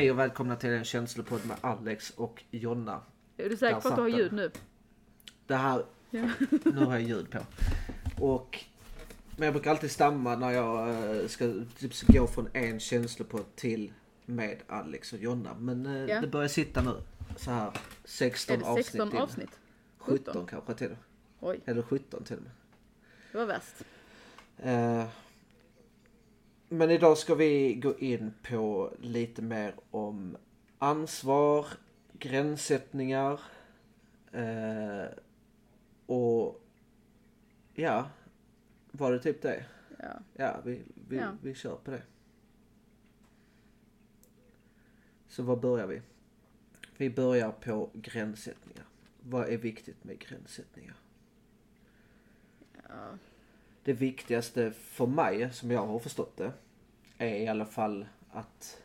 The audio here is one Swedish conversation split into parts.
Hej och välkomna till en känslopodd med Alex och Jonna. Är du säker på att du har ljud nu? Det här, Ja. nu har jag ljud på. Och, men jag brukar alltid stamma när jag eh, ska typ, gå från en känslopodd till med Alex och Jonna. Men eh, Ja. det börjar sitta nu. Så här 16 Är det 16 avsnitt in. avsnitt? 17 kanske till och med. Oj, Eller 17 till och med. det var värst. Eh, Men idag ska vi gå in på lite mer om ansvar, gränssättningar eh, och ja, var det typ det? Ja. Ja, vi, vi, Ja. vi kör på det. Så var börjar vi? Vi börjar på gränssättningar. Vad är viktigt med gränssättningar? ja. Det viktigaste för mig, som jag har förstått det, är i alla fall att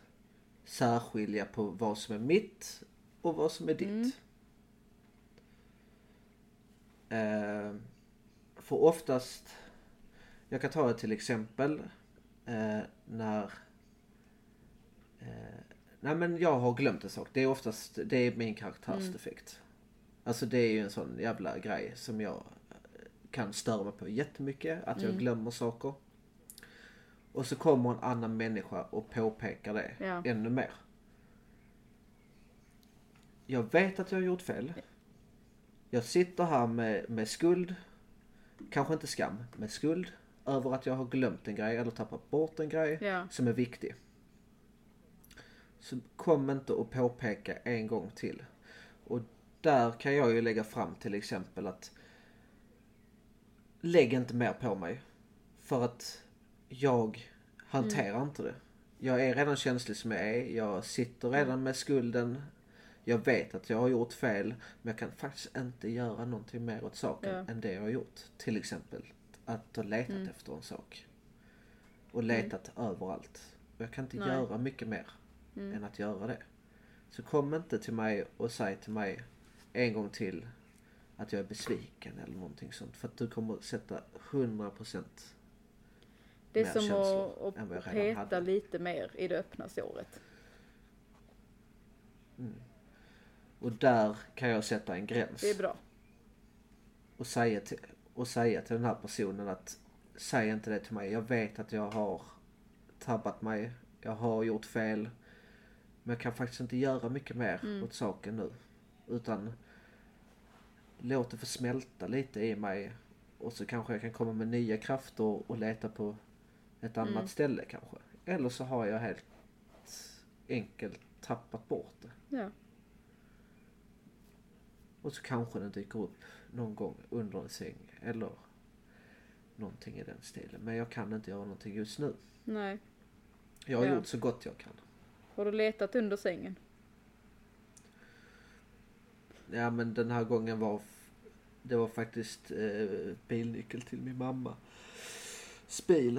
särskilja på vad som är mitt och vad som är ditt. Mm. Eh, för oftast, jag kan ta ett till exempel eh, när eh, Nej men jag har glömt en sak. Det är oftast, det är min karaktärsdefekt. Alltså det är ju en sån jävla grej som jag kan störa mig på jättemycket. Att jag Mm. glömmer saker. Och så kommer en annan människa och påpekar det Ja. ännu mer. Jag vet att jag har gjort fel. Jag sitter här med, med skuld. Kanske inte skam, med skuld. Över att jag har glömt en grej eller tappat bort en grej Ja. som är viktig. Så kom inte och påpeka en gång till. Och där kan jag ju lägga fram till exempel att lägg inte mer på mig. För att jag hanterar inte det. Jag är redan känslig som jag är. Jag sitter redan med skulden. Jag vet att jag har gjort fel. Men jag kan faktiskt inte göra någonting mer åt saken Ja. än det jag har gjort. Till exempel att ha letat efter en sak. Och letat överallt. Och jag kan inte Nej. göra mycket mer än att göra det. Så kom inte till mig och säg till mig en gång till att jag är besviken eller någonting sånt. För att du kommer sätta 100% Det är mer som att, att peta hade. lite mer i det öppna såret. Och där kan jag sätta en gräns. Det är bra. och säga till, och säga till den här personen att säg inte det till mig. Jag vet att jag har tabbat mig. Jag har gjort fel. Men jag kan faktiskt inte göra mycket mer Mm. åt saken nu. Utan låt det få smälta lite i mig. Och så kanske jag kan komma med nya krafter och leta på ett annat Mm. ställe kanske. Eller så har jag helt enkelt tappat bort det. Ja. Och så kanske den dyker upp någon gång under en säng eller någonting i den stilen. Men jag kan inte göra någonting just nu. Nej. Jag har Ja. gjort så gott jag kan. Har du letat under sängen? Ja men den här gången var det var faktiskt eh, bilnyckel till min mamma. Bil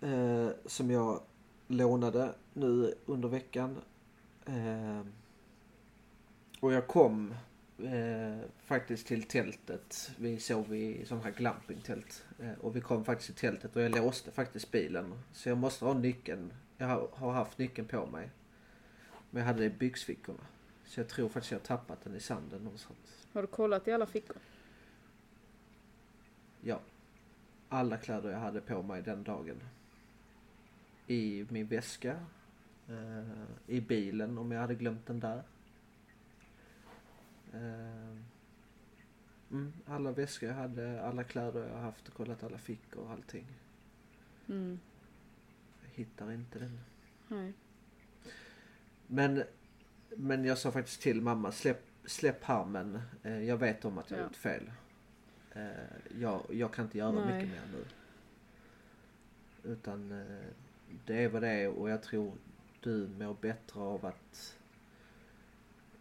eh, som jag lånade nu under veckan. Eh, och jag kom eh, faktiskt till tältet. Vi sov i sån här glampingtält. Eh, och vi kom faktiskt till tältet och jag låste faktiskt bilen. Så jag måste ha nyckeln. Jag har, har haft nyckeln på mig. Men jag hade det i byxfickorna. Så jag tror faktiskt jag har tappat den i sanden någonstans. Har du kollat i alla fickor? Ja. Alla kläder jag hade på mig den dagen. I min väska. Eh, I bilen om jag hade glömt den där. Eh, mm, alla väskor jag hade, alla kläder jag haft, kollat alla fickor och allting. Mm. Jag hittar inte den. Nej. Men, men jag sa faktiskt till mamma, släpp, släpp harmen. Eh, jag vet om att jag Ja. gjort fel. Eh, jag, jag kan inte göra Nej. mycket mer nu. Utan eh, det är vad det är och jag tror du mår bättre av att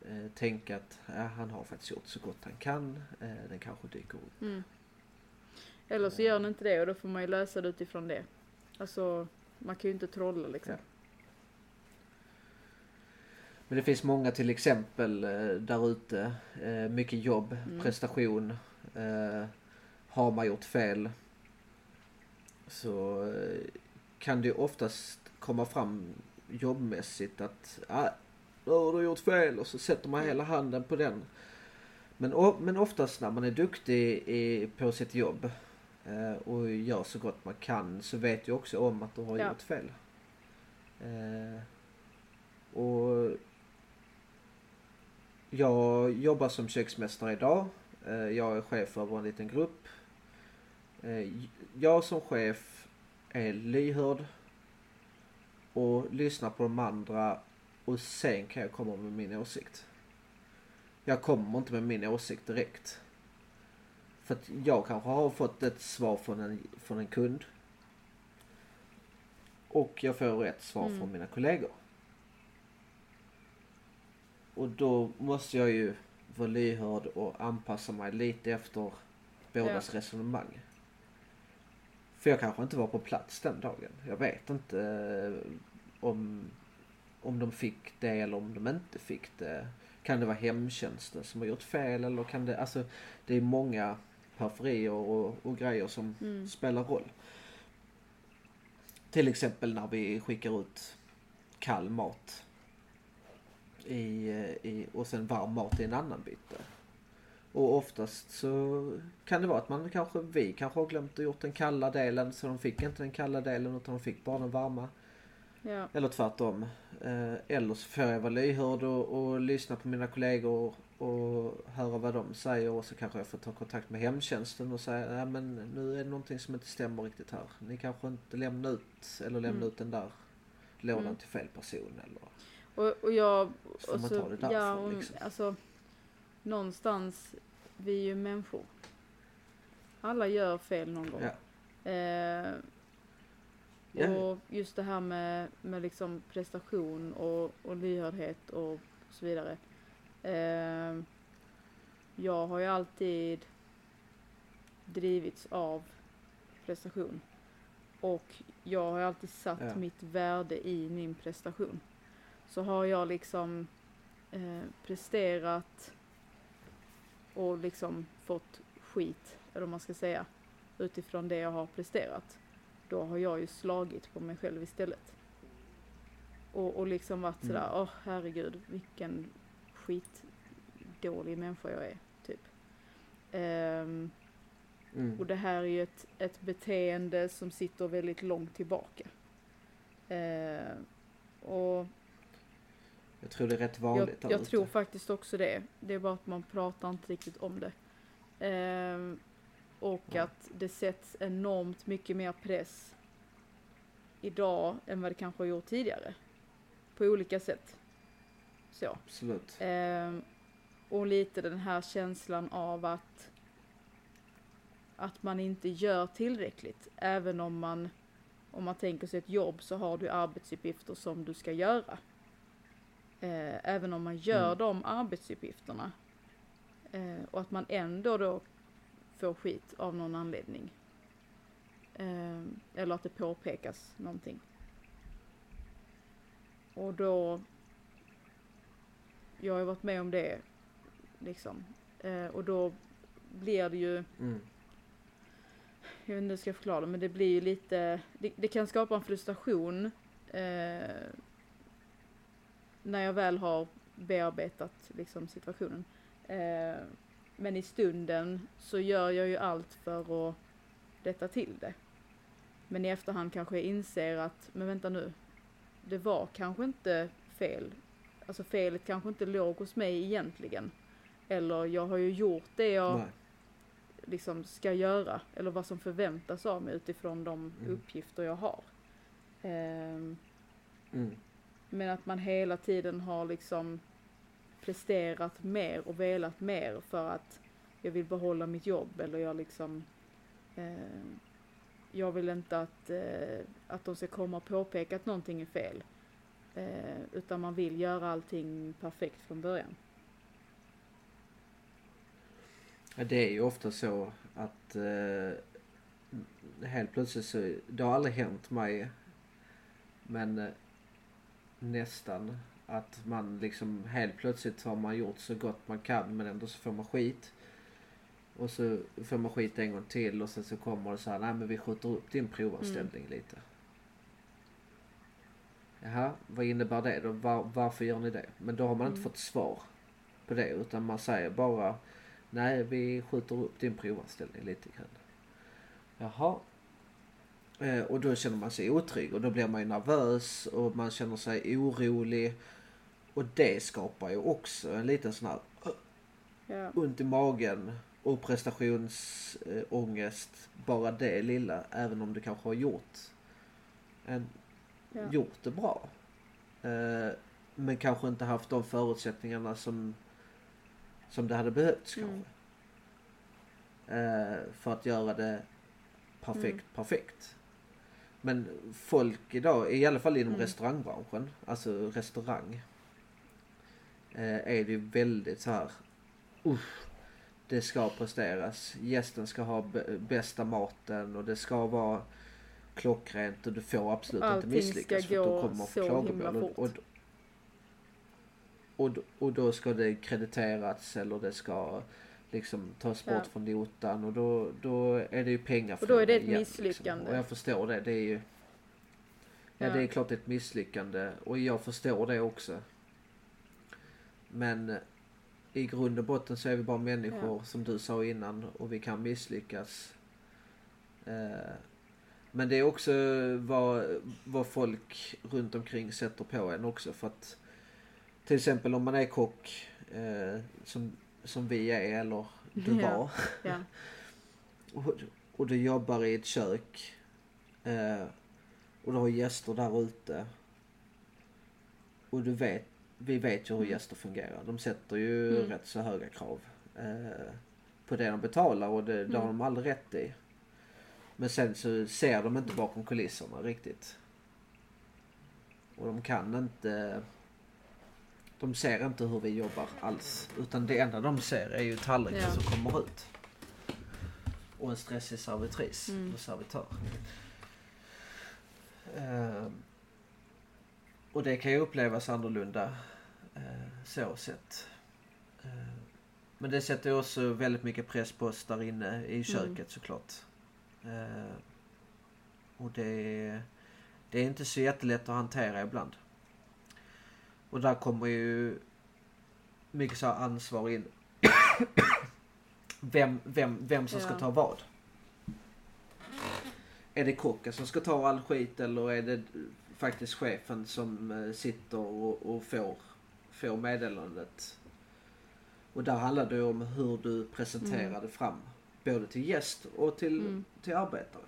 eh, tänka att ja, han har faktiskt gjort så gott han kan. Eh, den kanske dyker upp. Mm. Eller så gör den inte det och då får man ju lösa det utifrån det. Alltså, man kan ju inte trolla liksom. Ja. Men det finns många till exempel eh, där ute. Eh, mycket jobb, Mm. prestation. Eh, har man gjort fel så kan det oftast komma fram jobbmässigt att ah, nu har du gjort fel och så sätter man hela handen på den. Men, men oftast när man är duktig i, på sitt jobb och gör så gott man kan så vet du också om att du har Ja. gjort fel. Och jag jobbar som köksmästare idag. Eh, jag är chef över en liten grupp. Eh, jag som chef är lyhörd och lyssnar på de andra och sen kan jag komma med min åsikt. Jag kommer inte med min åsikt direkt. För att jag kanske har fått ett svar från en, från en kund. Och jag får ett svar Mm. från mina kollegor. Och då måste jag ju vara lyhörd och anpassa mig lite efter bådas resonemang. För jag kanske inte var på plats den dagen. Jag vet inte eh, om, om de fick det eller om de inte fick det. Kan det vara hemtjänsten som har gjort fel eller kan det, alltså det är många periferier och, och grejer som Mm. spelar roll. Till exempel när vi skickar ut kall mat i, eh, i, och sen varm mat i en annan byte. Och oftast så kan det vara att man kanske, vi kanske har glömt att gjort den kalla delen så de fick inte den kalla delen utan de fick bara den varma. Ja. Eller tvärtom. Eh, eller så får jag vara lyhörd och, och lyssna på mina kollegor och höra vad de säger och så kanske jag får ta kontakt med hemtjänsten och säga nej men nu är det någonting som inte stämmer riktigt här. Ni kanske inte lämnar ut eller lämnar Mm. ut den där lådan Mm. till fel person eller Och, och jag... så Och man så, ta det ja, och, liksom. alltså någonstans, vi är ju människor. Alla gör fel någon gång. Ja. Eh, Ja. och just det här med, med liksom prestation och, och lyhördhet och så vidare. Eh, jag har ju alltid drivits av prestation. Och jag har alltid satt Ja. mitt värde i min prestation. Så har jag liksom eh, presterat och liksom fått skit, eller vad man ska säga, utifrån det jag har presterat. Då har jag ju slagit på mig själv istället. Och, och liksom varit Mm. sådär, åh herregud, vilken skitdålig människa jag är, typ. Ehm, Mm. och det här är ju ett, ett beteende som sitter väldigt långt tillbaka. Eh, och Jag tror det är rätt vanligt jag, jag tror faktiskt också det. Det är bara att man pratar inte riktigt om det. Ehm, och Nej. att det sätts enormt mycket mer press idag än vad det kanske har gjort tidigare. På olika sätt. Så. Absolut. Ehm, och lite den här känslan av att att man inte gör tillräckligt. Även om man om man tänker sig ett jobb så har du arbetsuppgifter som du ska göra. Eh, även om man gör Mm. de arbetsuppgifterna eh, och att man ändå då får skit av någon anledning. Eh, eller att det påpekas någonting. Och då jag har ju varit med om det liksom. Eh, och då blir det ju, Mm. jag vet inte hur jag ska förklara det, men det blir ju lite, det, det kan skapa en frustration eh, när jag väl har bearbetat liksom situationen. Eh, men i stunden så gör jag ju allt för att rätta till det. Men i efterhand kanske jag inser att, men vänta nu, det var kanske inte fel. Alltså felet kanske inte låg hos mig egentligen. Eller jag har ju gjort det jag Nej. liksom ska göra. Eller vad som förväntas av mig utifrån de Mm. uppgifter jag har. Ehm, Mm men att man hela tiden har liksom presterat mer och velat mer för att jag vill behålla mitt jobb eller jag liksom eh, jag vill inte att, eh, att de ska komma och påpeka att någonting är fel. Eh, utan man vill göra allting perfekt från början. Ja, det är ju ofta så att eh, helt plötsligt så, det har aldrig hänt mig, men eh, nästan att man liksom helt plötsligt har man gjort så gott man kan men ändå så får man skit. Och så får man skit en gång till och sen så kommer det så här, nej men vi skjuter upp din provanställning lite. Ja, Jaha, vad innebär det då? Var, varför gör ni det? Men då har man inte Mm. fått svar på det utan man säger bara Nej, vi skjuter upp din provanställning lite grann. Jaha. Eh, och då känner man sig otrygg och då blir man ju nervös och man känner sig orolig. Och det skapar ju också en liten sån här Ja. ont i magen och prestationsångest. Bara det lilla, även om du kanske har gjort, en, Ja. gjort det bra. Eh, men kanske inte haft de förutsättningarna som, som det hade behövts Mm. kanske. Eh, för att göra det perfekt, Mm. perfekt. Men folk idag, i alla fall inom Mm. restaurangbranschen, alltså restaurang. Eh, är det ju väldigt så här. Usch, det ska presteras. Gästen ska ha bästa maten och det ska vara klockrent och du får absolut Allting inte misslyckas ska för då kommer så klagomål. himla Och, och, fort. och, och då ska det krediterats eller det ska liksom tas bort Ja. från notan och då, då är det ju pengar Och då är det ett igen, misslyckande. Liksom. Och jag förstår det. Det är ju Ja, Ja. det är klart ett misslyckande och jag förstår det också. Men i grund och botten så är vi bara människor som du sa innan och vi kan misslyckas. Eh, Men det är också vad, vad folk runt omkring sätter på en också för att till exempel om man är kock eh, som, som vi är eller du Ja. var Ja. och, och du jobbar i ett kök eh, och du har gäster där ute. Och du vet, vi vet ju hur Mm. gäster fungerar. De sätter ju Mm. rätt så höga krav eh, på det de betalar och det, det har Mm. de aldrig rätt i. Men sen så ser de inte bakom kulisserna riktigt. Och de kan inte... De ser inte hur vi jobbar alls. Utan det enda de ser är ju tallriken Ja. som kommer ut. Och en stressig servitris Mm. och servitör. Ehm, och det kan ju upplevas annorlunda eh, så sett. Ehm, men det sätter ju också väldigt mycket press på oss där inne i köket såklart. Ehm, och det, det är inte så jättelätt att hantera ibland. Och där kommer ju mycket så ansvar in. vem, vem, vem som ska Ja. ta vad. Är det kocken som ska ta all skit eller är det faktiskt chefen som eh, sitter och, och får, får meddelandet? Och där handlar det om hur du presenterar Mm. det fram. Både till gäst och till, Mm. till arbetare.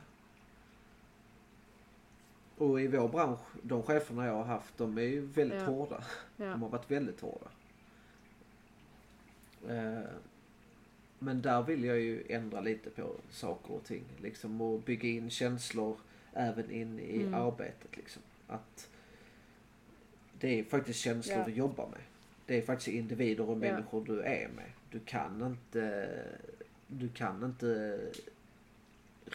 Och i vår bransch, de cheferna jag har haft, de är ju väldigt Ja. hårda. Ja. De har varit väldigt hårda. Eh, Men där vill jag ju ändra lite på saker och ting. Liksom och bygga in känslor även in i Mm. arbetet. Liksom. Att det är faktiskt känslor Ja. du jobbar med. Det är faktiskt individer och människor du är med. Du kan inte, du kan inte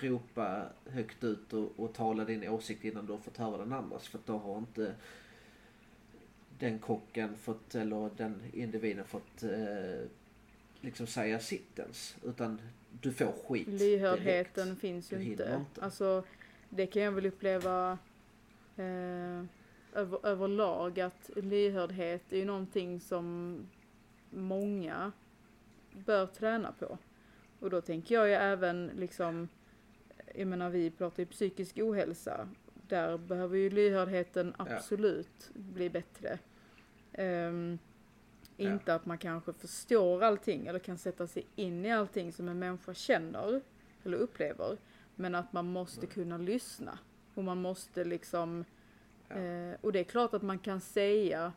ropa högt ut och, och tala din åsikt innan du har fått höra den andras. För då har inte den kocken fått, eller den individen fått eh, liksom säga sitt ens. Utan du får skit Lyhördheten direkt. finns ju inte. inte. Alltså, det kan jag väl uppleva eh, över, överlag att lyhördhet är ju någonting som många bör träna på. Och då tänker jag ju även liksom, jag menar vi pratar ju psykisk ohälsa. Där behöver ju lyhördheten Ja. absolut bli bättre. Ja. Inte att man kanske förstår allting eller kan sätta sig in i allting som en människa känner eller upplever. Men att man måste Nej. kunna lyssna. Och man måste liksom, Ja. eh, och det är klart att man kan säga,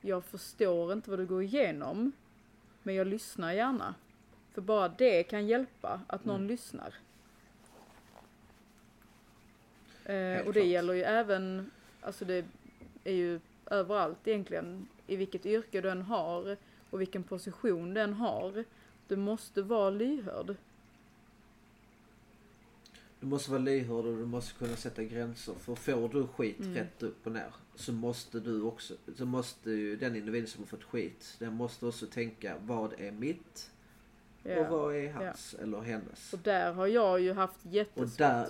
jag förstår inte vad du går igenom, men jag lyssnar gärna. För bara det kan hjälpa, att någon Mm. lyssnar. Eh, och det klart. gäller ju även, alltså det är ju överallt egentligen, i vilket yrke du än har och vilken position den har. Du måste vara lyhörd. Du måste vara lyhörd och du måste kunna sätta gränser. För får du skit Mm. rätt upp och ner så måste du också, så måste ju den individen som har fått skit, den måste också tänka vad är mitt och Ja. vad är hans eller hennes. Och där har jag ju haft Och jättesvårt. där,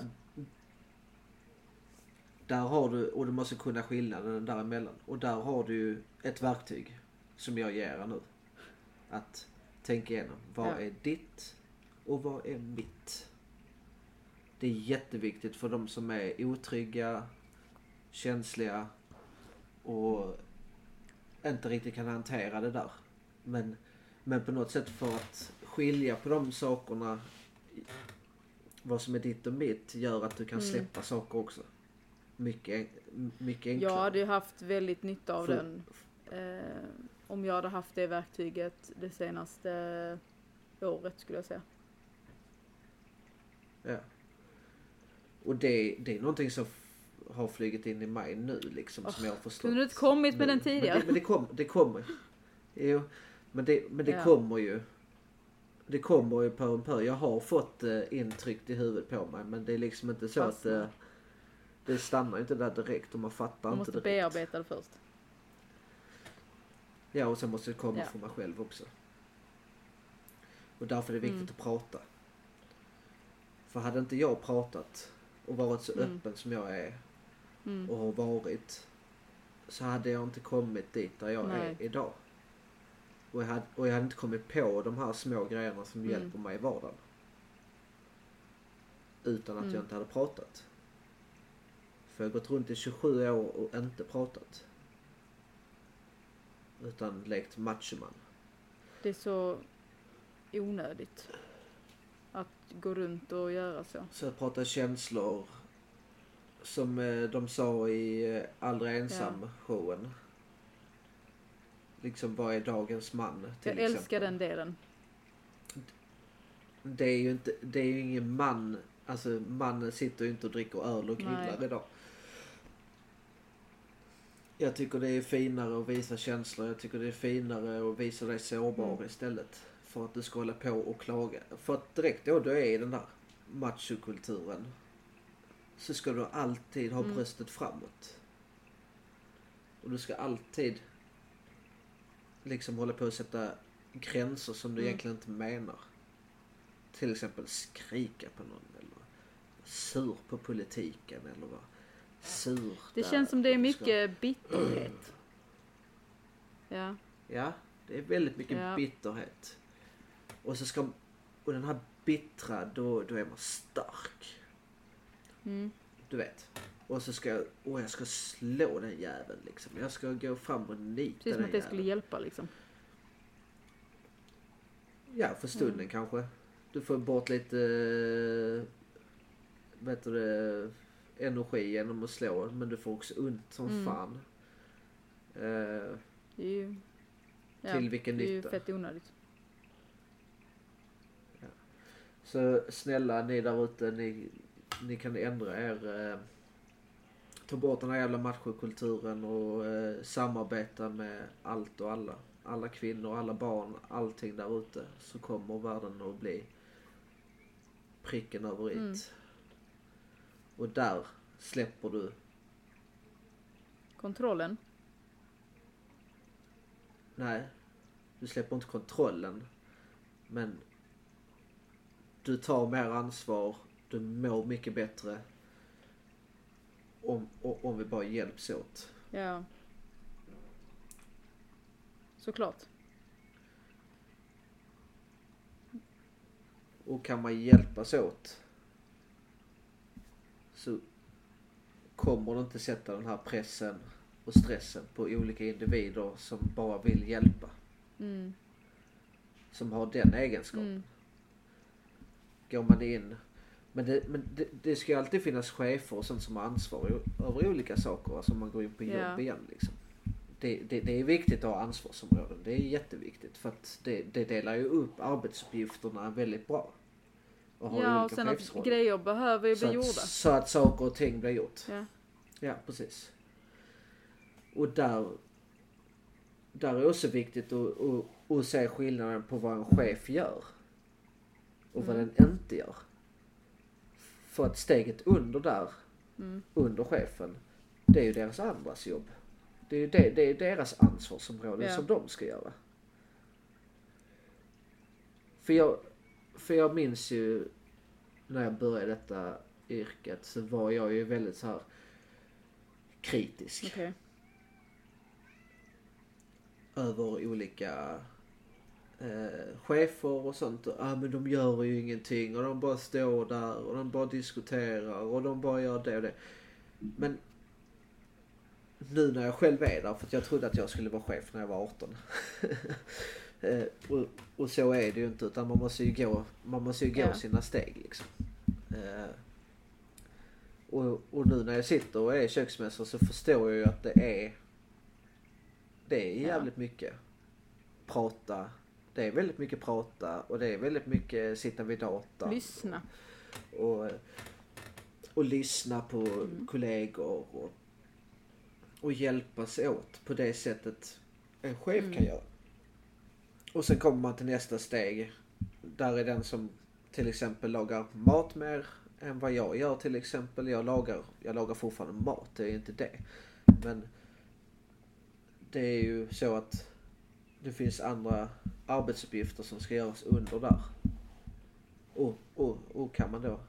där har du, och du måste kunna skillnaden däremellan. Och där har du ju ett verktyg som jag ger er nu. Att tänka igenom. Vad Ja. är ditt och vad är mitt? Det är jätteviktigt för de som är otrygga, känsliga och inte riktigt kan hantera det där. Men, men på något sätt för att skilja på de sakerna, vad som är ditt och mitt, gör att du kan Mm. släppa saker också. Mycket, mycket enklare. Jag hade haft väldigt nytta av För- den eh, om jag hade haft det verktyget det senaste året skulle jag säga. Ja. Och det, det är någonting som har flugit in i mig nu liksom som jag har förstått. Kunde du inte kommit med nu. den tidigare? Men det, men det, kom, det kommer. Jo, men det, men det Ja. kommer ju. Det kommer ju på en pö. Jag har fått eh, intryckt i huvudet på mig men det är liksom inte så att Fastnar. eh, det stannar ju inte där direkt och man fattar Man inte måste direkt. bearbeta det först. Ja och sen måste det komma Ja. från mig själv också. Och därför är det viktigt Mm. att prata. För hade inte jag pratat och varit så Mm. öppen som jag är Mm. och har varit så hade jag inte kommit dit där jag Nej. är idag. Och jag, hade, och jag hade inte kommit på de här små grejerna som Mm. hjälper mig i vardagen. Utan att Mm. jag inte hade pratat. För jag har gått runt i 27 år och inte pratat. Utan lekt machoman. Det är så onödigt att gå runt och göra så. Så jag pratar känslor. Som eh, de sa i eh, Aldrig ensam showen. Liksom vad är dagens man? Till Jag älskar exempel. den delen. Det är ju inte, det är ju ingen man. Alltså mannen sitter ju inte och dricker öl och Nej. idag. Jag tycker det är finare att visa känslor. Jag tycker det är finare att visa dig sårbar Mm. istället. För att du ska hålla på och klaga. För att direkt då du är i den där machokulturen. Så ska du alltid ha Mm. bröstet framåt. Och du ska alltid liksom hålla på att sätta gränser som du Mm. egentligen inte menar. Till exempel skrika på någon eller sur på politiken eller vara sur. Det där känns som det är mycket bitterhet. Ja. Ja, det är väldigt mycket Ja. bitterhet. Och så ska och den här bittra, då, då är man stark. Mm. Du vet. Och så ska jag, åh jag ska slå den jäveln liksom. Jag ska gå fram och nita Precis som den att det skulle hjälpa liksom. Ja, för stunden Mm. kanske. Du får bort lite, eh, vet du det, energi genom att slå. Men du får också ont som Mm. fan. Eh, är ju, ja, till vilken det är ju nytta? fett onödigt. Så snälla ni där ute, ni, ni kan ändra er. Eh, ta bort den här jävla machokulturen och eh, samarbeta med allt och alla. Alla kvinnor, alla barn, allting där ute. Så kommer världen att bli pricken över i. Mm. Och där släpper du Kontrollen. Nej, du släpper inte kontrollen. Men du tar mer ansvar, du mår mycket bättre. Om, om vi bara hjälps åt. Ja. Såklart. Och kan man hjälpas åt så kommer det inte sätta den här pressen och stressen på olika individer som bara vill hjälpa. Mm. Som har den egenskapen. Mm. går man in. Men det, men det, det ska ju alltid finnas chefer och sånt som har ansvar över olika saker. Alltså man går in på jobb Ja. igen liksom. Det, det, det är viktigt att ha ansvarsområden. Det är jätteviktigt för att det, det delar ju upp arbetsuppgifterna väldigt bra. Och har Ja, och sen att grejer behöver ju så, bli gjorda. att, så att saker och ting blir gjort. Ja. Ja, precis. Och där, där är också viktigt att, att, att se skillnaden på vad en chef gör och vad Mm. den inte gör. För att steget under där, Mm. under chefen, det är ju deras andras jobb. Det är ju det, det är deras ansvarsområde Ja. som de ska göra. För jag, för jag minns ju när jag började detta yrket så var jag ju väldigt så här kritisk Okej. över olika eh, chefer och sånt. Ja ah, men de gör ju ingenting och de bara står där och de bara diskuterar och de bara gör det och det. Men nu när jag själv är där, för jag trodde att jag skulle vara chef när jag var 18. eh, och, och så är det ju inte utan man måste ju gå, man måste ju gå Ja. sina steg liksom. Eh, och, och nu när jag sitter och är köksmästare så förstår jag ju att det är det är Ja. jävligt mycket prata. Det är väldigt mycket prata och det är väldigt mycket sitta vid datorn. Lyssna. Och, och lyssna på Mm. kollegor och, och hjälpas åt på det sättet en chef Mm. kan göra. Och sen kommer man till nästa steg. Där är den som till exempel lagar mat mer än vad jag gör till exempel. Jag lagar, jag lagar fortfarande mat, det är inte det. Men det är ju så att det finns andra arbetsuppgifter som ska göras under där. Och, och, och kan man då?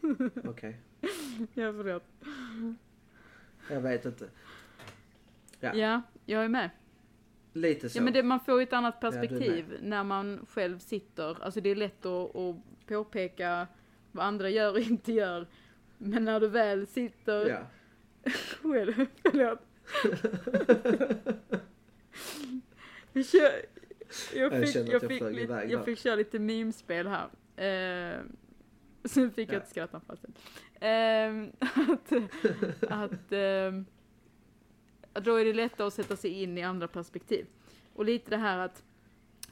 Okej, Ja, förlåt. jag vet inte. Ja. Ja, jag är med. Lite så. Ja men det, man får ju ett annat perspektiv när man själv sitter. Alltså det är lätt att, att påpeka vad andra gör och inte gör. Men när du väl sitter Ja. själv, förlåt. jag, kör, jag, Jag fick, jag, jag fick, flög lite, jag fick köra lite mimspel här. Eh, sen fick jag Ja. ett skrattanfall sen. Eh, att, att ehm, då är det lättare att sätta sig in i andra perspektiv. Och lite det här att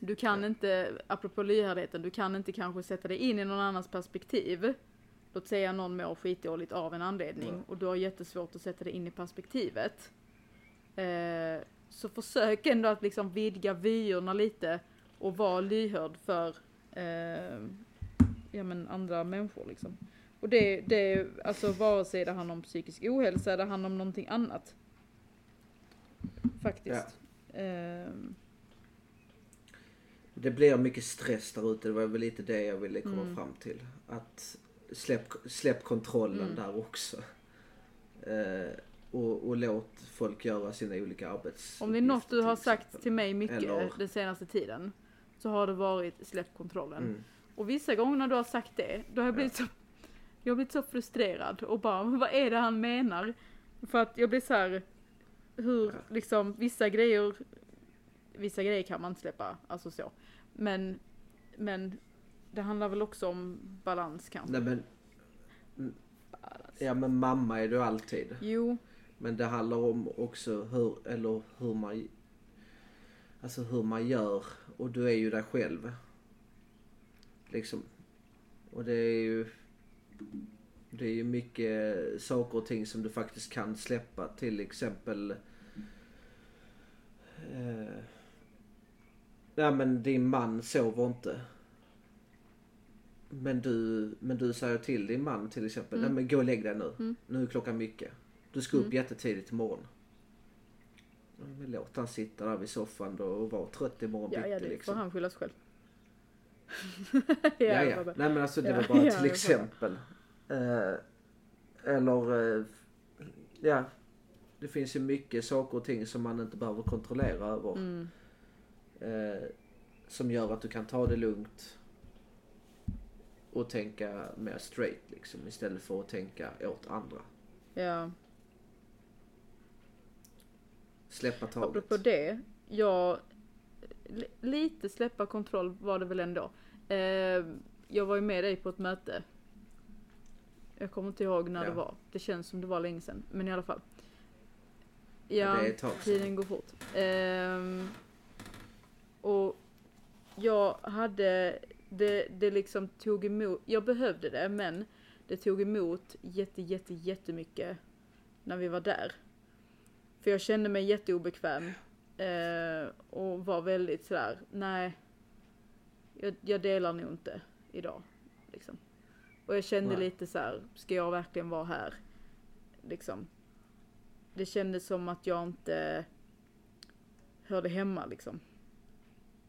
du kan inte, apropå lyhördheten, du kan inte kanske sätta dig in i någon annans perspektiv. Låt säga någon mår skitdåligt av en anledning Ja. och du har jättesvårt att sätta dig in i perspektivet. Eh, så försök ändå att liksom vidga vyerna lite och vara lyhörd för eh, ja, men andra människor liksom. Och det, det är alltså vare sig det handlar om psykisk ohälsa eller det handlar om någonting annat. Faktiskt. Ehm, Det blir mycket stress där ute. Det var väl lite det jag ville komma Mm. fram till. Att släpp, släpp kontrollen Mm. där också. Eh, och, och låt folk göra sina olika arbetsuppgifter. om det är något du har sagt till mig mycket Eller- den senaste tiden så har det varit släpp kontrollen. Mm. Och vissa gånger när du har sagt det, då har jag blivit så jag har blivit så frustrerad och bara, "Men vad är det han menar? För att jag blir så här, hur liksom vissa grejer, vissa grejer kan man inte släppa, alltså så. Men, men det handlar väl också om balans kanske. Nej men, Balans. ja men mamma är du alltid. Jo, Men det handlar om också hur, eller hur man, alltså hur man gör. Och du är ju dig själv. Liksom. Och det är ju, det är ju mycket saker och ting som du faktiskt kan släppa. Till exempel, eh, ja men din man sover inte. Men du, men du säger till din man till exempel, Mm. nej men gå och lägg dig nu. Mm. Nu är klockan mycket. Du ska upp Mm. jättetidigt imorgon. Ja, Men låt han sitta där vid soffan då och vara trött imorgon ja, bitti ja det liksom. får han skylla sig själv. Ja, ja. fattar. Nej men alltså det Ja, var bara ja, till exempel. Eh, eller, eh, ja. Det finns ju mycket saker och ting som man inte behöver kontrollera över. Mm. Eh, som gör att du kan ta det lugnt. Och tänka mer straight liksom. Istället för att tänka åt andra. Ja. Släppa taget. Apropå det, jag... li- Lite släppa kontroll var det väl ändå. Eh, jag var ju med dig på ett möte. Jag kommer inte ihåg när Ja. det var. Det känns som det var länge sedan. Men i alla fall. Ja, det är ett tag sedan. tiden går fort. Ehm, och jag hade, det, det liksom tog emot, jag behövde det men det tog emot jätte, jätte, jättemycket när vi var där. För jag kände mig jätteobekväm eh, och var väldigt sådär, nej, jag, jag delar nog inte idag. Liksom. Och jag kände Nej. lite så här, ska jag verkligen vara här? Liksom. Det kändes som att jag inte hörde hemma liksom.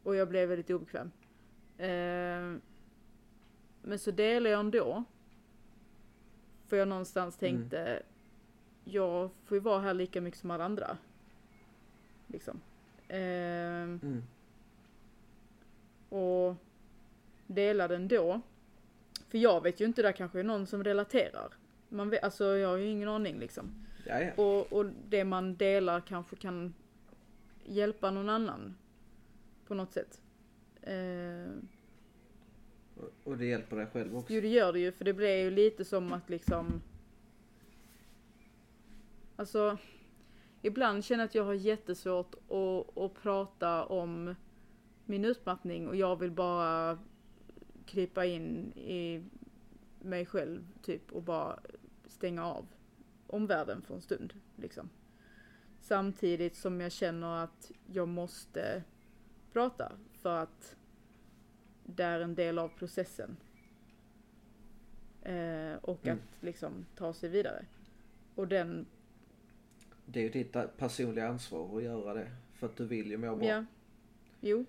Och jag blev väldigt obekväm. Eh, men så delade jag ändå. För jag någonstans Mm. tänkte, jag får ju vara här lika mycket som alla andra. Liksom. Ehm, Mm. och dela den då. För jag vet ju inte, där kanske är någon som relaterar. Man vet, alltså jag har ju ingen aning liksom. Ja, ja. Och, och det man delar kanske kan hjälpa någon annan. På något sätt. Eh, Och- Och det hjälper dig själv också. jo det gör det ju, för det blir ju lite som att liksom... Alltså, ibland känner jag att jag har jättesvårt att, att prata om min utmattning och jag vill bara krypa in i mig själv typ och bara stänga av omvärlden för en stund liksom. Samtidigt som jag känner att jag måste prata för att det är en del av processen. Eh, och Mm. att liksom ta sig vidare. Och den, Det är ju ditt personliga ansvar att göra det. För att du vill ju må bra. ja. Jo,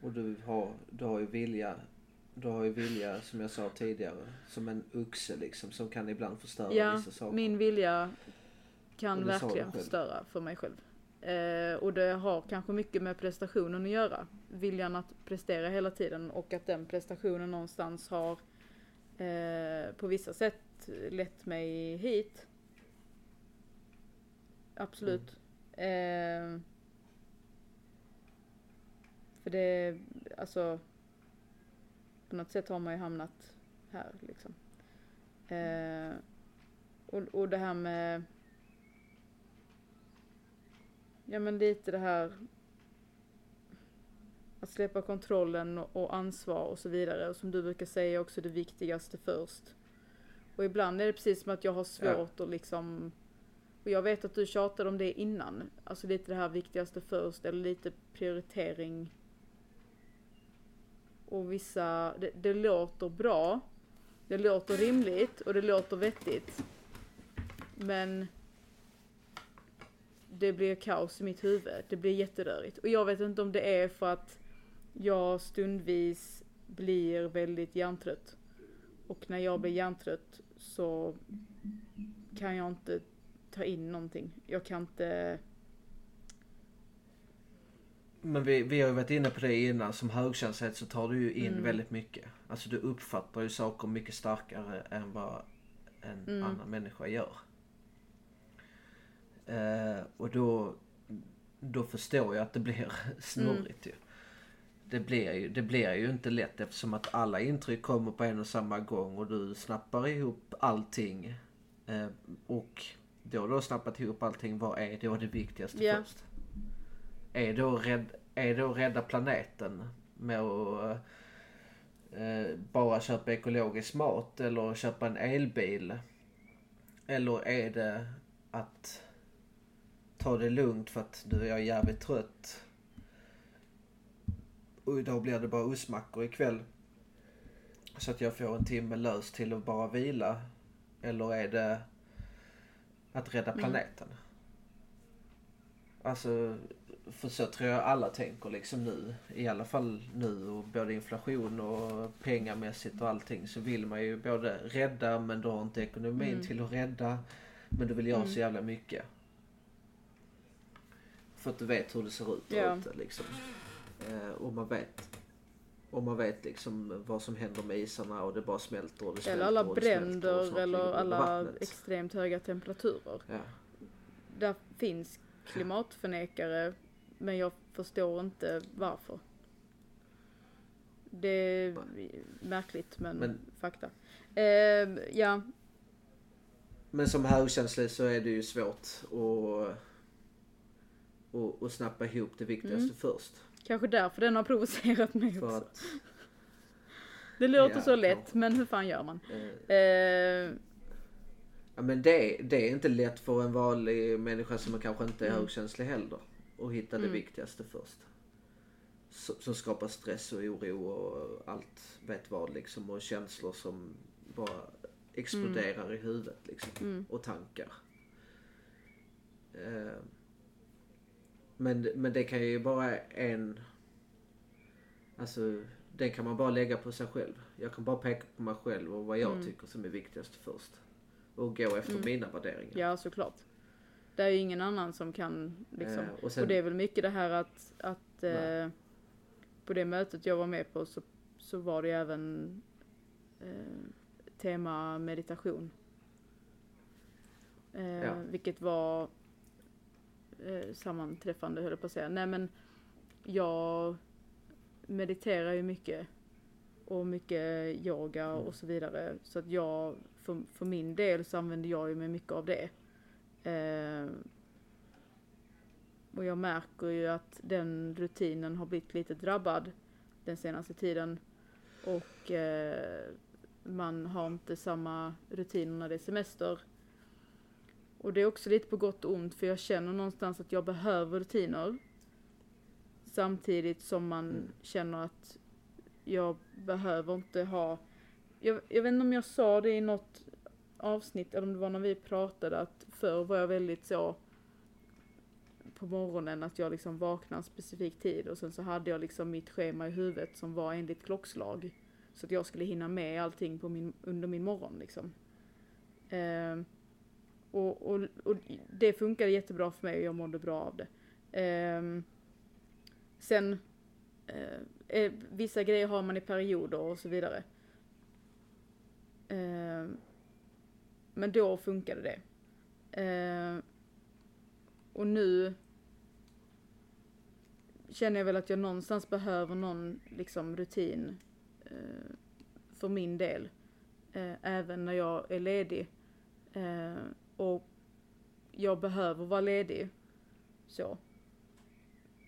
Och du har, du har ju vilja. Du har ju vilja som jag sa tidigare. Som en oxe liksom. Som kan ibland förstöra ja, vissa saker. min vilja kan verkligen förstöra för mig själv. Eh, och det har kanske mycket med prestationen att göra. Viljan att prestera hela tiden och att den prestationen någonstans har eh, på vissa sätt lett mig hit. Absolut. Eh, för det, alltså på något sätt har man ju hamnat här liksom. Eh, och, och det här med Ja men lite det här att släppa kontrollen och, ansvar och så vidare. Och som du brukar säga också det viktigaste först. Och ibland är det precis som att jag har svårt att liksom och jag vet att du tjatade om det innan. Alltså lite det här viktigaste först eller lite prioritering. Och vissa, det, det låter bra. Det låter rimligt och det låter vettigt. Men det blir kaos i mitt huvud. Det blir jätterörigt. Och jag vet inte om det är för att jag stundvis blir väldigt hjärntrött. Och när jag blir hjärntrött så kan jag inte ta in någonting. Jag kan inte... Men vi, vi har ju varit inne på det innan. Som högkänslighet så tar du ju in Mm. väldigt mycket. Alltså du uppfattar ju saker mycket starkare än vad en Mm. annan människa gör. Eh, och då, då förstår jag att det blir snurrigt ju. Det blir, ju. det blir ju inte lätt eftersom att alla intryck kommer på en och samma gång och du snappar ihop allting. Eh, och då du har snappat ihop allting, vad är då det viktigaste Ja. först? Är då, rädd, är då rädda planeten med att eh, bara köpa ekologisk mat eller köpa en elbil? Eller är det att ta det lugnt för att du är jävligt trött och idag blir det bara ostmackor ikväll. Så att jag får en timme lös till att bara vila. Eller är det att rädda Mm. planeten? Alltså, för så tror jag alla tänker liksom nu. I alla fall nu och både inflation och pengamässigt och allting så vill man ju både rädda men du har inte ekonomin Mm. till att rädda. Men du vill göra Mm. så jävla mycket. För att du vet hur det ser ut där Ja. ute liksom. Eh, och man vet. Och man vet liksom vad som händer med isarna och det bara smälter och det smälter Eller alla och och bränder ligger eller alla extremt höga temperaturer. Ja. Där finns klimatförnekare men jag förstår inte varför. Det är märkligt men, Men- fakta. Eh, ja, Men som högkänslig så är det ju svårt att, att, att snappa ihop det viktigaste Mm. först. kanske därför den har provocerat mig För också. att Det låter Ja, så lätt kanske. men hur fan gör man? eh, Eh, Ja men det, det är inte lätt för en vanlig människa som kanske inte är Mm. högkänslig heller. Att hitta det Mm. viktigaste först. Som, som skapar stress och oro och allt vet vad liksom. Och känslor som bara exploderar i huvudet liksom. Mm. Och tankar. Eh, men, men det kan ju bara en... Alltså den kan man bara lägga på sig själv. Jag kan bara peka på mig själv och vad jag Mm. tycker som är viktigast först. Och gå efter Mm. mina värderingar. Ja, såklart. Det är ju ingen annan som kan liksom. Eh, och sen, Och det är väl mycket det här att, att eh, på det mötet jag var med på så, så var det ju även eh, tema meditation. Eh, Ja. Vilket var eh, sammanträffande höll jag på att säga. Nej men jag mediterar ju mycket. Och mycket yoga Mm. och så vidare. Så att jag, för, för min del så använder jag ju mig mycket av det. Eh, och jag märker ju att den rutinen har blivit lite drabbad den senaste tiden. Och eh, man har inte samma rutiner när det är semester. Och det är också lite på gott och ont för jag känner någonstans att jag behöver rutiner. Samtidigt som man Mm. känner att jag behöver inte ha... Jag, jag vet inte om jag sa det i något avsnitt eller om det var när vi pratade att förr var jag väldigt så på morgonen att jag liksom vaknade en specifik tid och sen så hade jag liksom mitt schema i huvudet som var enligt klockslag. Så att jag skulle hinna med allting på min, under min morgon liksom. Eh, och, och, och det funkade jättebra för mig och jag mådde bra av det. Eh, sen, eh, eh, vissa grejer har man i perioder och så vidare. Ehm, men då funkade det. Eh, och nu känner jag väl att jag någonstans behöver någon liksom rutin eh, för min del. Eh, även när jag är ledig. Eh, och jag behöver vara ledig. Så.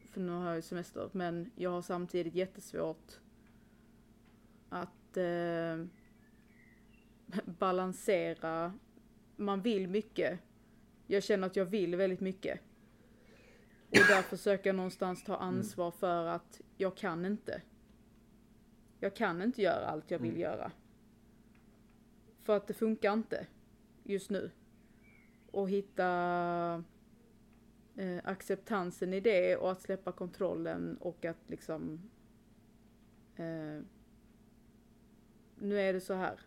För nu har jag ju semester. Men jag har samtidigt jättesvårt att eh, balansera. Man vill mycket. Jag känner att jag vill väldigt mycket. Och där försöker jag någonstans ta ansvar för att jag kan inte. Jag kan inte göra allt jag vill Mm. göra. För att det funkar inte just nu. Och hitta eh, acceptansen i det och att släppa kontrollen och att liksom eh, nu är det så här.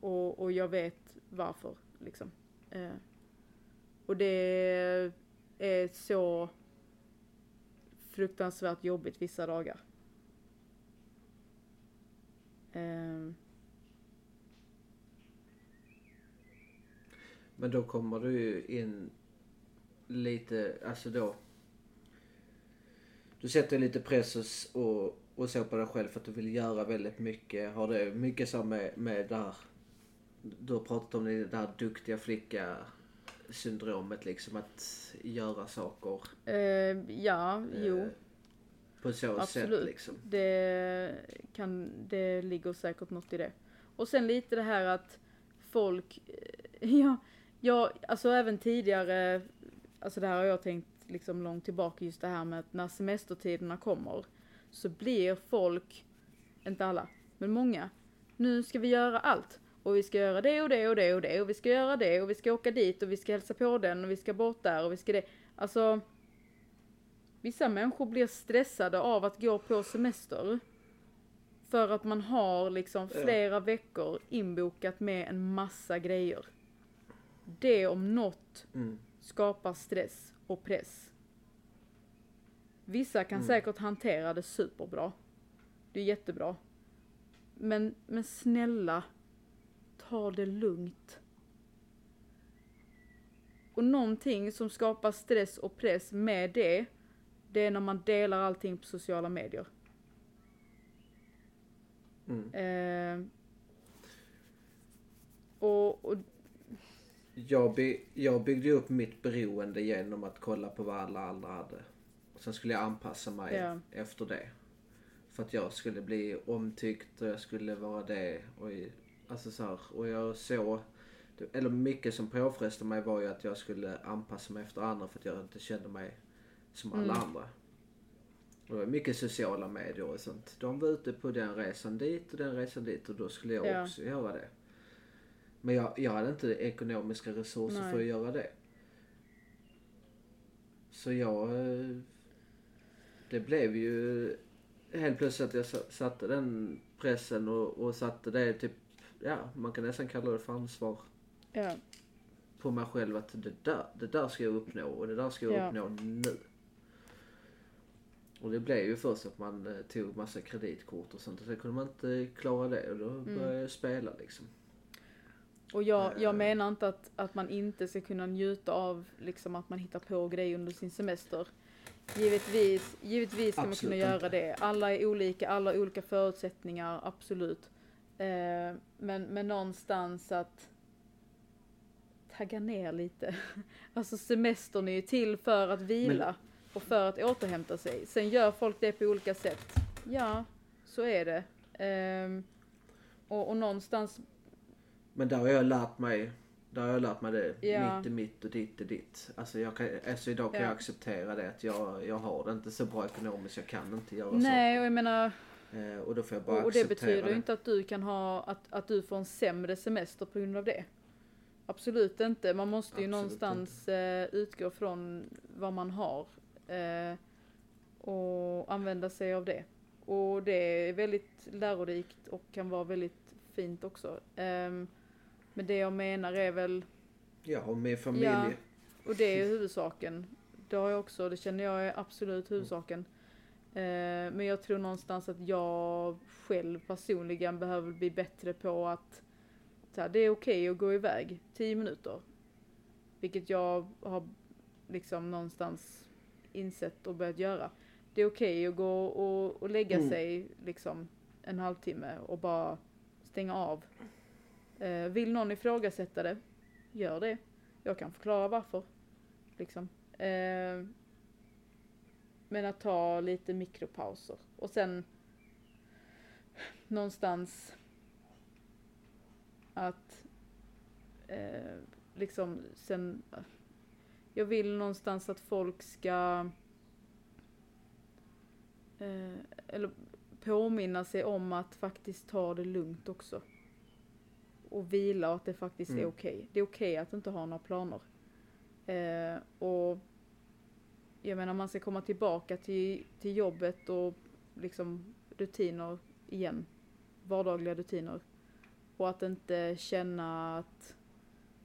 Och, och jag vet varför liksom. Eh, och det är så fruktansvärt jobbigt vissa dagar. Eh, Men då kommer du ju in lite, alltså då. Du sätter lite press och, och, och så på dig själv för att du vill göra väldigt mycket. Har det mycket så med, med det här, du har pratat om det, det här duktiga flicka syndromet liksom att göra saker. eh, ja, jo. eh, På så Absolut. sätt liksom. Det, kan, det ligger säkert något i det. Och sen lite det här att folk, eh, ja, ja, alltså även tidigare, alltså det här har jag tänkt liksom långt tillbaka just det här med att när semestertiderna kommer så blir folk, inte alla, men många, nu ska vi göra allt. Och vi ska göra det och det och det och det och vi ska göra det och vi ska åka dit och vi ska hälsa på den och vi ska bort där och vi ska det. Alltså, Vissa människor blir stressade av att gå på semester. För att man har liksom Ja. flera veckor inbokat med en massa grejer. Det om något Mm. skapar stress och press. Vissa kan Mm. säkert hantera det superbra. Det är jättebra. Men, men snälla, ta det lugnt. Och någonting som skapar stress och press med det, det är när man delar allting på sociala medier. Mm. Eh, och, och Jag, by, jag byggde upp mitt beroende genom att kolla på vad alla andra hade. Och sen skulle jag anpassa mig Ja. efter det. För att jag skulle bli omtyckt och jag skulle vara det. Och, alltså så här, och jag såg, eller mycket som påfrestade mig var ju att jag skulle anpassa mig efter andra för att jag inte kände mig som alla Mm. andra. Och det var mycket sociala medier och sånt. De var ute på den resan dit och den resan dit och då skulle jag Ja. också göra det. Men jag, jag hade inte ekonomiska resurser Nej. för att göra det. Så jag... Det blev ju helt plötsligt att jag sa- satte den pressen och, och satte det typ, ja man kan nästan kalla det för ansvar Ja, på mig själv att det där, det där ska jag uppnå och det där ska jag Ja. uppnå nu. Och det blev ju först att man eh, tog massa kreditkort och sånt och sen kunde man inte klara det och då Mm. började jag spela liksom. och jag, jag Eh. menar inte att, att man inte ska kunna njuta av liksom att man hittar på grejer under sin semester. Givetvis, givetvis ska man Absolut kunna göra inte. det. Alla är olika, alla har olika förutsättningar, absolut. Eh, men, men någonstans att tagga ner lite. Alltså semestern är ju till för att vila och för att återhämta sig. Sen gör folk det på olika sätt. Ja, så är det. Ehm, och, och någonstans, Men där har jag lärt mig, där har jag lärt mig det. Ja. Mitt är mitt och ditt är ditt. Alltså, jag kan, alltså idag kan Ja. jag acceptera det att jag, jag har det inte så bra ekonomiskt, jag kan inte göra nej och jag menar, så. Eh, och då får jag bara och, och det betyder det. ju inte att du kan ha, att, att du får en sämre semester på grund av det. Absolut inte. Man måste ju Absolut någonstans eh, utgå från vad man har. Eh, och använda sig av det. Och det är väldigt lärorikt och kan vara väldigt fint också. Ehm, men det jag menar är väl, Ja, och min familj. Ja. och det är huvudsaken. Det har jag också, det känner jag är absolut huvudsaken. Eh, men jag tror någonstans att jag själv personligen behöver bli bättre på att så här, det är okej att gå iväg 10 minuter. Vilket jag har liksom någonstans insett och börjat göra. Det är okej att gå och, och lägga Mm. sig liksom en halvtimme och bara stänga av. Eh, vill någon ifrågasätta det, gör det. Jag kan förklara varför. Liksom. Eh, men att ta lite mikropauser. Och sen någonstans att eh, liksom sen jag vill någonstans att folk ska eh, eller påminna sig om att faktiskt ta det lugnt också. Och vila och att det faktiskt är Mm. okej. Det är okej att inte ha några planer. Eh, och jag menar man ska komma tillbaka till, till jobbet och liksom rutiner igen. Vardagliga rutiner. Och att inte känna att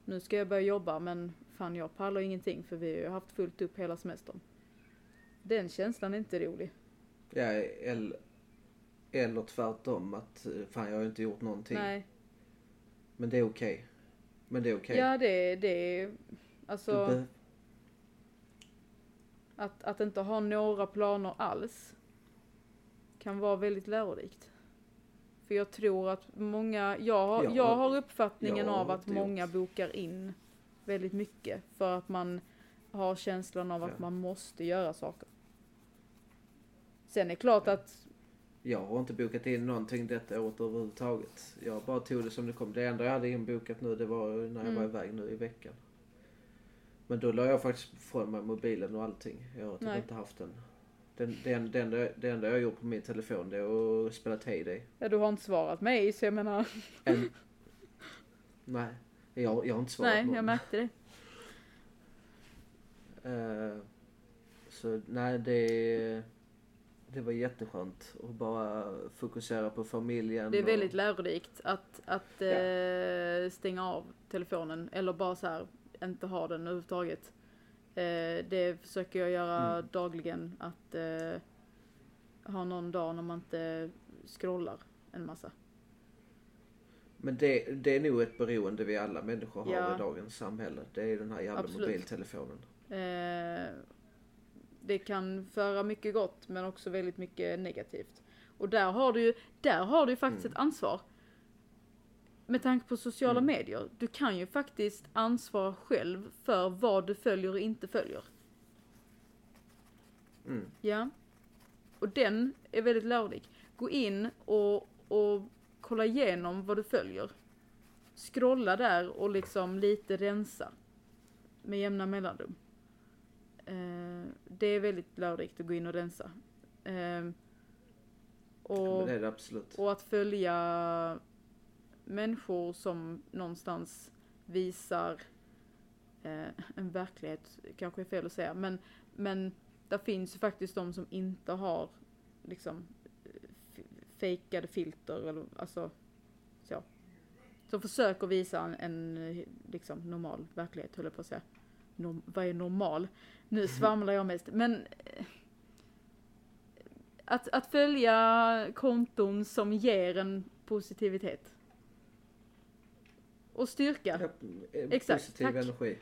nu ska jag börja jobba men fan jag pallar ingenting för vi har ju haft fullt upp hela semestern. Den känslan är inte rolig. Ja, eller, eller tvärtom att fan jag har inte gjort någonting. Nej. Men det är okej. Men det är okej. Ja det, det är Du alltså be- att, att inte ha några planer alls kan vara väldigt lärorikt. För jag tror att många, jag, har- Ja, jag har uppfattningen har av att många bokar in väldigt mycket för att man har känslan av att Ja. man måste göra saker. Sen är det klart att, Jag har inte bokat in någonting detta året överhuvudtaget. Jag bara tog det som det kom. Det enda jag hade inbokat nu det var när jag Mm. var iväg nu i veckan. Men då la jag faktiskt från mig mobilen och allting. Jag har typ inte haft den. Den, den, den, det, enda jag gjort på min telefon det är att spela Hay-Day. ja du har inte svarat mig så jag menar, En... Nej, jag, jag har inte svarat nej någon. jag märkte det. Eh, så nej, det, det var jätteskönt att bara fokusera på familjen. Det är och- väldigt lärorikt att, att Ja. eh, stänga av telefonen eller bara så här inte ha den överhuvudtaget. Eh, det försöker jag göra Mm. dagligen att eh, ha någon dag när man inte scrollar en massa. Men det, det är nog ett beroende vi alla människor har Ja. i dagens samhälle. Det är den här jävla Absolut. mobiltelefonen. Eh, det kan föra mycket gott men också väldigt mycket negativt. Och där har du ju, där har du faktiskt Mm. ett ansvar. Med tanke på sociala Mm. medier. Du kan ju faktiskt ansvara själv för vad du följer och inte följer. Mm. Ja. Och den är väldigt lärorik. Gå in och, och kolla igenom vad du följer. Scrolla där och liksom lite rensa. Med jämna mellanrum. Eh, det är väldigt lärorikt att gå in och rensa. Eh, och, absolut. och att följa människor som någonstans visar eh, en verklighet, kanske är fel att säga, men, men där finns ju faktiskt de som inte har liksom fejkade filter eller alltså så. Som försöker visa en, en liksom normal verklighet höll jag på att säga. Norm, vad är normal? Nu svamlar jag mest. Men eh, att, att följa konton som ger en positivitet. Och styrka. Exakt, Positiv tack. energi.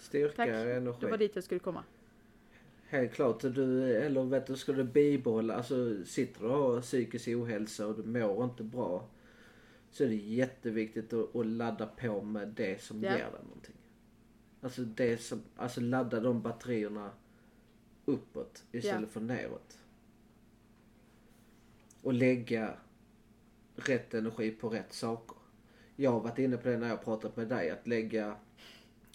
Styrka Tack. energi. Det var dit jag skulle komma. Helt klart. Du, eller vet du, ska du bibehålla, alltså sitter du och har psykisk ohälsa och du mår inte bra. Så är det jätteviktigt att, att ladda på med det som Ja. ger dig någonting. Alltså det som, alltså ladda de batterierna uppåt istället Ja. för neråt. Och lägga rätt energi på rätt saker. Jag har varit inne på det när jag pratat med dig, att lägga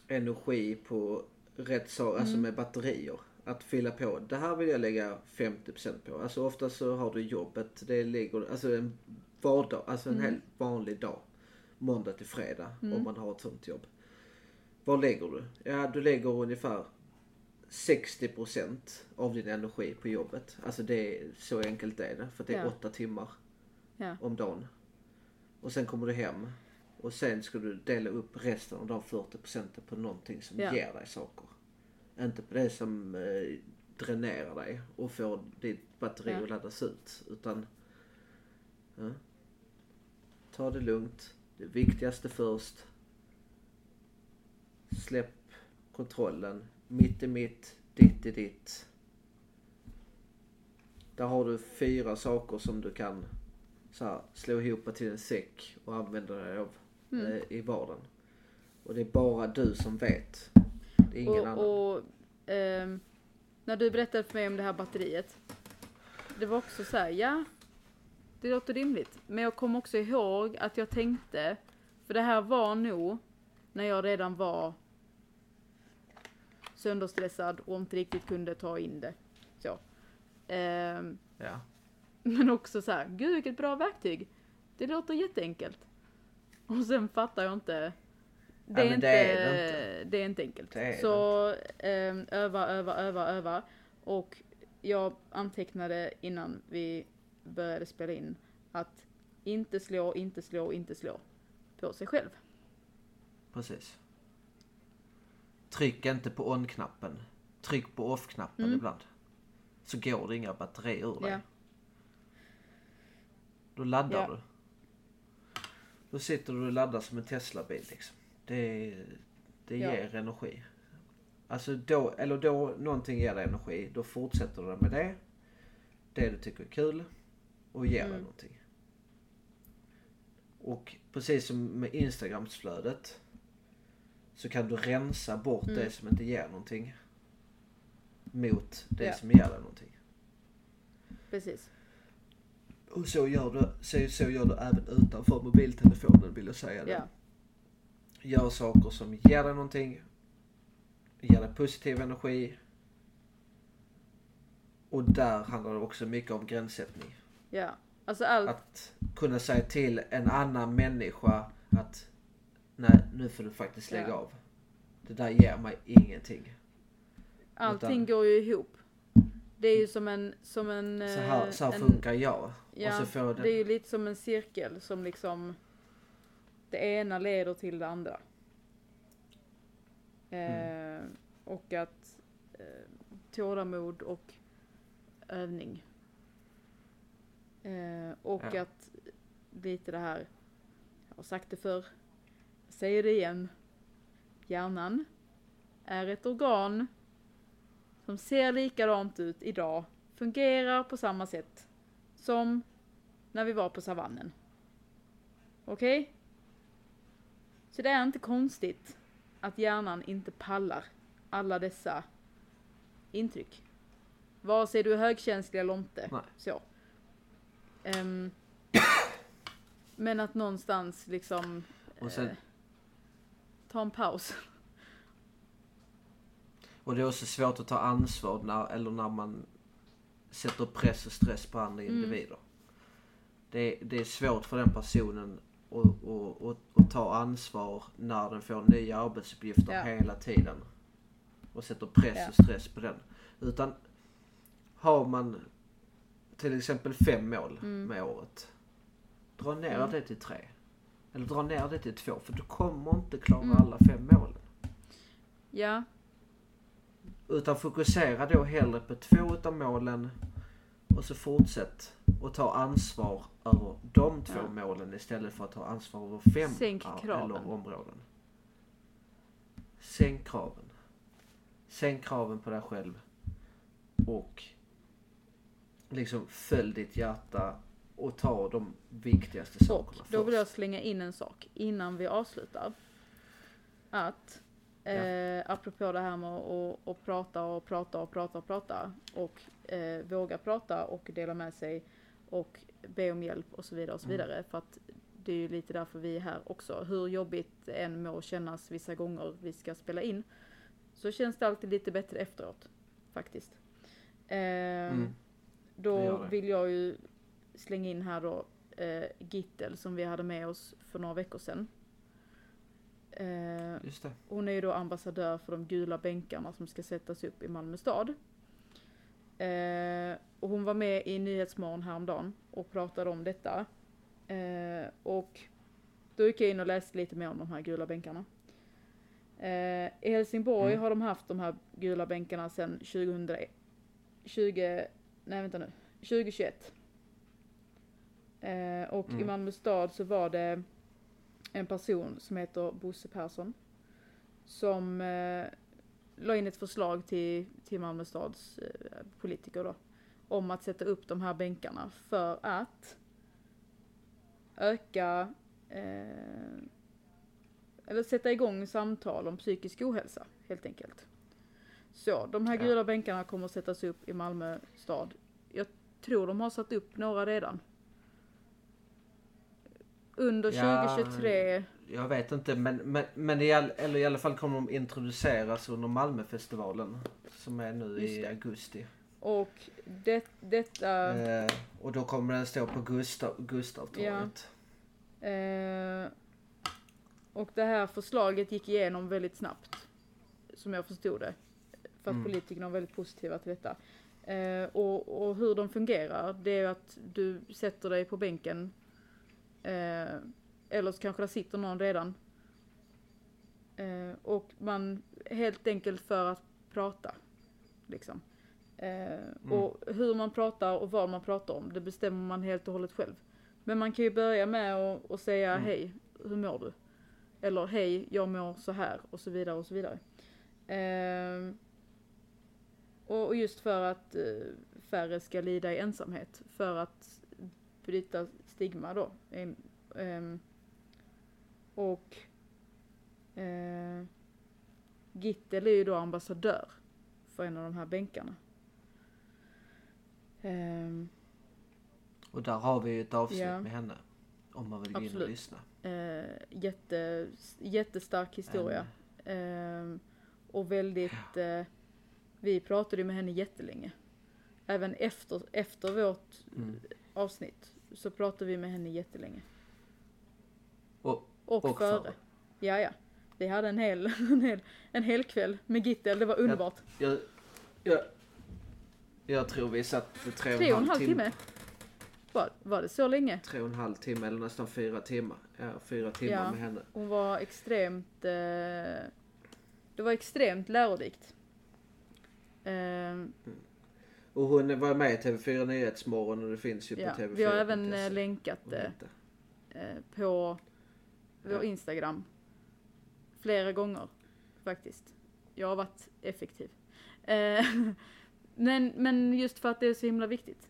energi på rätt saker, alltså Mm. med batterier. Att fylla på. Det här vill jag lägga 50% på. Alltså ofta så har du jobbet, det ligger, alltså en vardag, alltså en Mm. helt vanlig dag. Måndag till fredag Mm. om man har ett sånt jobb. Vad lägger du? Ja, du lägger ungefär 60% av din energi på jobbet. Alltså det är så enkelt är det. För det är Ja. åtta timmar Ja. om dagen. Och sen kommer du hem. Och sen ska du dela upp resten av de 40 procenten på någonting som Ja. ger dig saker. Inte på det som eh, dränerar dig och får ditt batteri Ja. att laddas ut. Utan ja. ta det lugnt. Det viktigaste först. Släpp kontrollen. Mitt är mitt, ditt är ditt. Där har du fyra saker som du kan så här, slå ihop till en säck och använda dig av Mm. eh, i vardagen. Och det är bara du som vet. Det är ingen annan. Och, och ehm, när du berättade för mig om det här batteriet. Det var också så här, ja. Det låter rimligt. Men jag kom också ihåg att jag tänkte, för det här var nog när jag redan var sönderstressad och inte riktigt kunde ta in det. Så. Ehm, Ja. men också så här, gud vilket bra verktyg. Det låter jätteenkelt. Och sen fattar jag inte. Det, Ja, är, men inte, det är det det är inte enkelt. Är så ehm, öva, öva, öva, öva. Och jag antecknade innan vi började spela in att inte slå, inte slå, inte slå på sig själv. Precis. Tryck inte på on-knappen. Tryck på off-knappen Mm. ibland. Så går det inga batterier ur dig. Ja. Då laddar Ja. du. Då sitter du och laddar som en Tesla-bil liksom. Det, det Ja. ger energi. Alltså då, eller då någonting ger dig energi, då fortsätter du med det. Det du tycker är kul och ger dig Mm. någonting. Och precis som med Instagramsflödet så kan du rensa bort Mm. det som inte ger någonting mot det Ja. som ger dig någonting. Precis. Och så gör du, så, så gör du även utanför mobiltelefonen vill jag säga det. Ja. Gör saker som ger dig någonting, ger dig positiv energi. Och där handlar det också mycket om gränssättning. Ja. Alltså allt. Att kunna säga till en annan människa att nej, nu får du faktiskt lägga Ja. av. Det där ger mig ingenting. Allting utan- går ju ihop. Det är ju som en, som en... Så här, eh, så här en, funkar jag. Ja, och så får den, det är ju lite som en cirkel som liksom det ena leder till det andra. Mm. Eh, och att eh, tålamod och övning. Eh, och Ja. att lite det här, jag har sagt det förr, jag säger det igen. Hjärnan är ett organ som ser likadant ut idag, fungerar på samma sätt som när vi var på savannen. Okej? Så det är inte konstigt att hjärnan inte pallar alla dessa intryck. Vare sig du är högkänslig eller inte. Nej. Så. Ehm, men att någonstans liksom och, sen, eh, ta en paus. Och det är också svårt att ta ansvar när, eller när man sätter press och stress på andra Mm. individer. Det, det är svårt för den personen att, att, att, att ta ansvar när den får nya arbetsuppgifter Ja. hela tiden. Och sätter press Ja. och stress på den. Utan har man till exempel fem mål Mm. med året. Dra ner Mm. det till tre. Eller dra ner det till två för du kommer inte klara Mm. alla fem målen. Ja, Utan fokusera då hellre på två utav målen och så fortsätt och ta ansvar över de två Ja. målen istället för att ta ansvar över fem Sänk kraven. eller områden. Sänk kraven. Sänk kraven på dig själv. Och liksom följ ditt hjärta och ta de viktigaste och sakerna då vill jag slänga in en sak innan vi avslutar. Att eh, apropå det här med att prata och prata och prata och prata och eh, våga prata och dela med sig och be om hjälp och så vidare och så Mm. vidare. För att det är ju lite därför vi är här också. Hur jobbigt det än må kännas vissa gånger vi ska spela in så känns det alltid lite bättre efteråt faktiskt. Eh, Mm. Då vill jag ju slänga in här då eh, Gittel som vi hade med oss för några veckor sedan. Eh, hon är ju då ambassadör för de gula bänkarna som ska sättas upp i Malmö stad. Eh, och hon var med i Nyhetsmorgon häromdagen och pratade om detta. Eh, och då gick jag in och läste lite mer om de här gula bänkarna. Eh, I Helsingborg Mm. har de haft de här gula bänkarna sedan 2001. 20, nej vänta nu, 2021. Eh, och i Mm. Malmö stad så var det en person som heter Bosse Persson. Som eh, la in ett förslag till, till Malmö stads eh, politiker då. Om att sätta upp de här bänkarna för att öka eh, eller sätta igång samtal om psykisk ohälsa helt enkelt. Så de här Ja. gula bänkarna kommer att sättas upp i Malmö stad. Jag tror de har satt upp några redan. Under Ja, 2023. Jag vet inte men, men, men i, all, eller i alla fall kommer de introduceras under Malmöfestivalen. Som är nu i augusti. Och det, detta... Eh, och då kommer den stå på Gustav, Gustavtorget. Eh, och det här förslaget gick igenom väldigt snabbt. Som jag förstod det. För att Mm. politikerna var väldigt positiva till detta. Eh, och, och hur de fungerar, det är att du sätter dig på bänken. Eh, eller så kanske det sitter någon redan. Eh, och man, helt enkelt för att prata. Liksom. Eh, Och hur man pratar och vad man pratar om, det bestämmer man helt och hållet själv. Men man kan ju börja med att säga Mm. hej, hur mår du? Eller hej, jag mår så här och så vidare och så vidare. Och och just för att eh, färre ska lida i ensamhet. För att bryta stigma då. Ehm, och eh, Gittel är ju då ambassadör för en av de här bänkarna. Ehm, Och där har vi ju ett avsnitt Ja. med henne. Om man vill gå in och lyssna. Eh, jätte, jättestark historia. Ehm, och väldigt, eh, vi pratade ju med henne jättelänge. Även efter, efter vårt Mm. avsnitt så pratade vi med henne jättelänge. Och, Och, och före. före. Ja, ja. Vi hade en hel, en hel, en hel kväll med Gittel, det var underbart. jag, jag, jag tror vi satt tre och en halv timme. timme. Var, var det så länge? Tre och en halv timme eller nästan fyra timmar. Ja, fyra timmar Ja. med henne. Hon var extremt, eh, det var extremt lärorikt. Ehm, Och hon var med i TV4 Nyhetsmorgon och det finns ju på ja. TV4. Vi har även eh, länkat det eh, på vår Ja. Instagram. Flera gånger faktiskt. Jag har varit effektiv. Eh, men, men just för att det är så himla viktigt.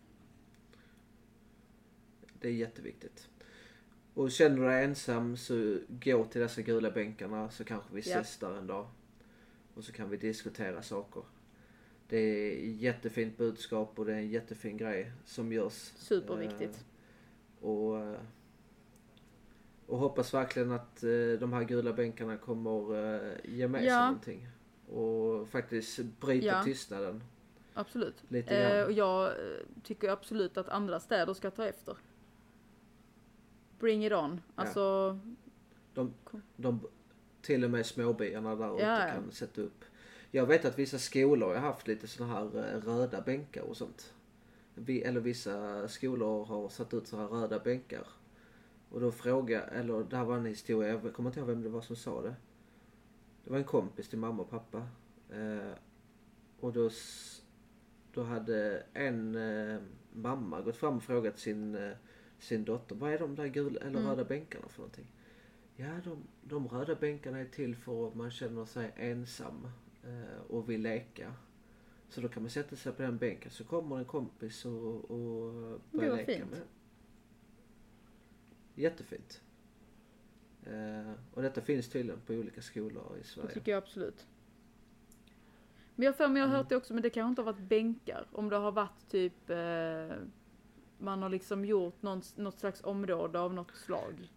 Det är jätteviktigt. Och känner du dig ensam så gå till dessa gula bänkarna så kanske vi Ja. ses där en dag. Och så kan vi diskutera saker. Det är jättefint budskap och det är en jättefin grej som görs. Superviktigt. Eh, och, eh, och hoppas verkligen att eh, de här gula bänkarna kommer ge med sig Ja. någonting. Och faktiskt bryta Ja. tystnaden Absolut. lite och jag tycker absolut att andra städer ska ta efter. Bring it on. Alltså, De, de, till och med småbyarna där ute Ja, ja. kan sätta upp. Jag vet att vissa skolor har haft lite såna här eh, röda bänkar och sånt. vi, eller vissa skolor har satt ut så här röda bänkar. Och då fråga eller det här var en historia, jag kommer inte ihåg vem det var som sa det. Det var en kompis till mamma och pappa. Eh, och då, då hade en eh, mamma gått fram och frågat sin, eh, sin dotter, vad är de där gula eller Mm. röda bänkarna för någonting? Ja, de, de röda bänkarna är till för att man känner sig ensam och vill leka. Så då kan man sätta sig på den bänken så kommer en kompis och, och börjar leka fint. med. Jättefint. Eh, och detta finns tydligen på olika skolor i Det Sverige. tycker jag absolut. Men jag för mig, jag har Mm. hört det också, men det kanske inte har varit bänkar. Om det har varit typ, eh, man har liksom gjort någon, något slags område av något slag.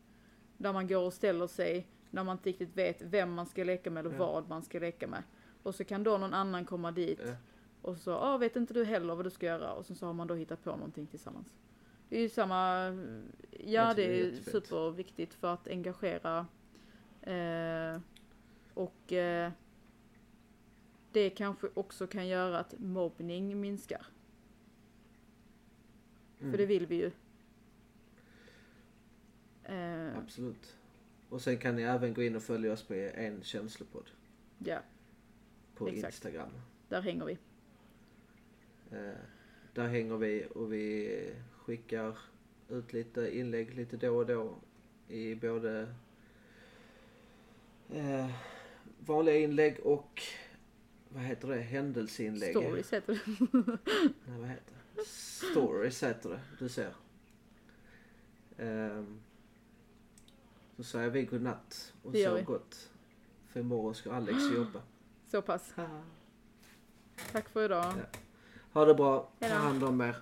Där man går och ställer sig, när man inte riktigt vet vem man ska leka med eller Ja. vad man ska leka med. Och så kan då någon annan komma dit Ja. och så, ah, vet inte du heller vad du ska göra? Och så, så har man då hittat på någonting tillsammans. Det är ju samma, ja det det är jättefint. superviktigt för att engagera eh, och eh, det kanske också kan göra att mobbning minskar. Mm, För det vill vi ju. Eh, Absolut. Och sen kan ni även gå in och följa oss på en känslopodd ja, på Exakt. Instagram. där hänger vi. Eh, där hänger vi och vi skickar ut lite inlägg lite då och då i både eh, vanliga inlägg och vad heter det? Händelseinlägg. Stories heter det. Nej, vad heter det? Stories heter det. Du ser. Um, så säger vi godnatt och sov gott. För imorgon ska Alex jobba. Så pass. Tack för idag. Ja. Ha det bra. Ta hand om er.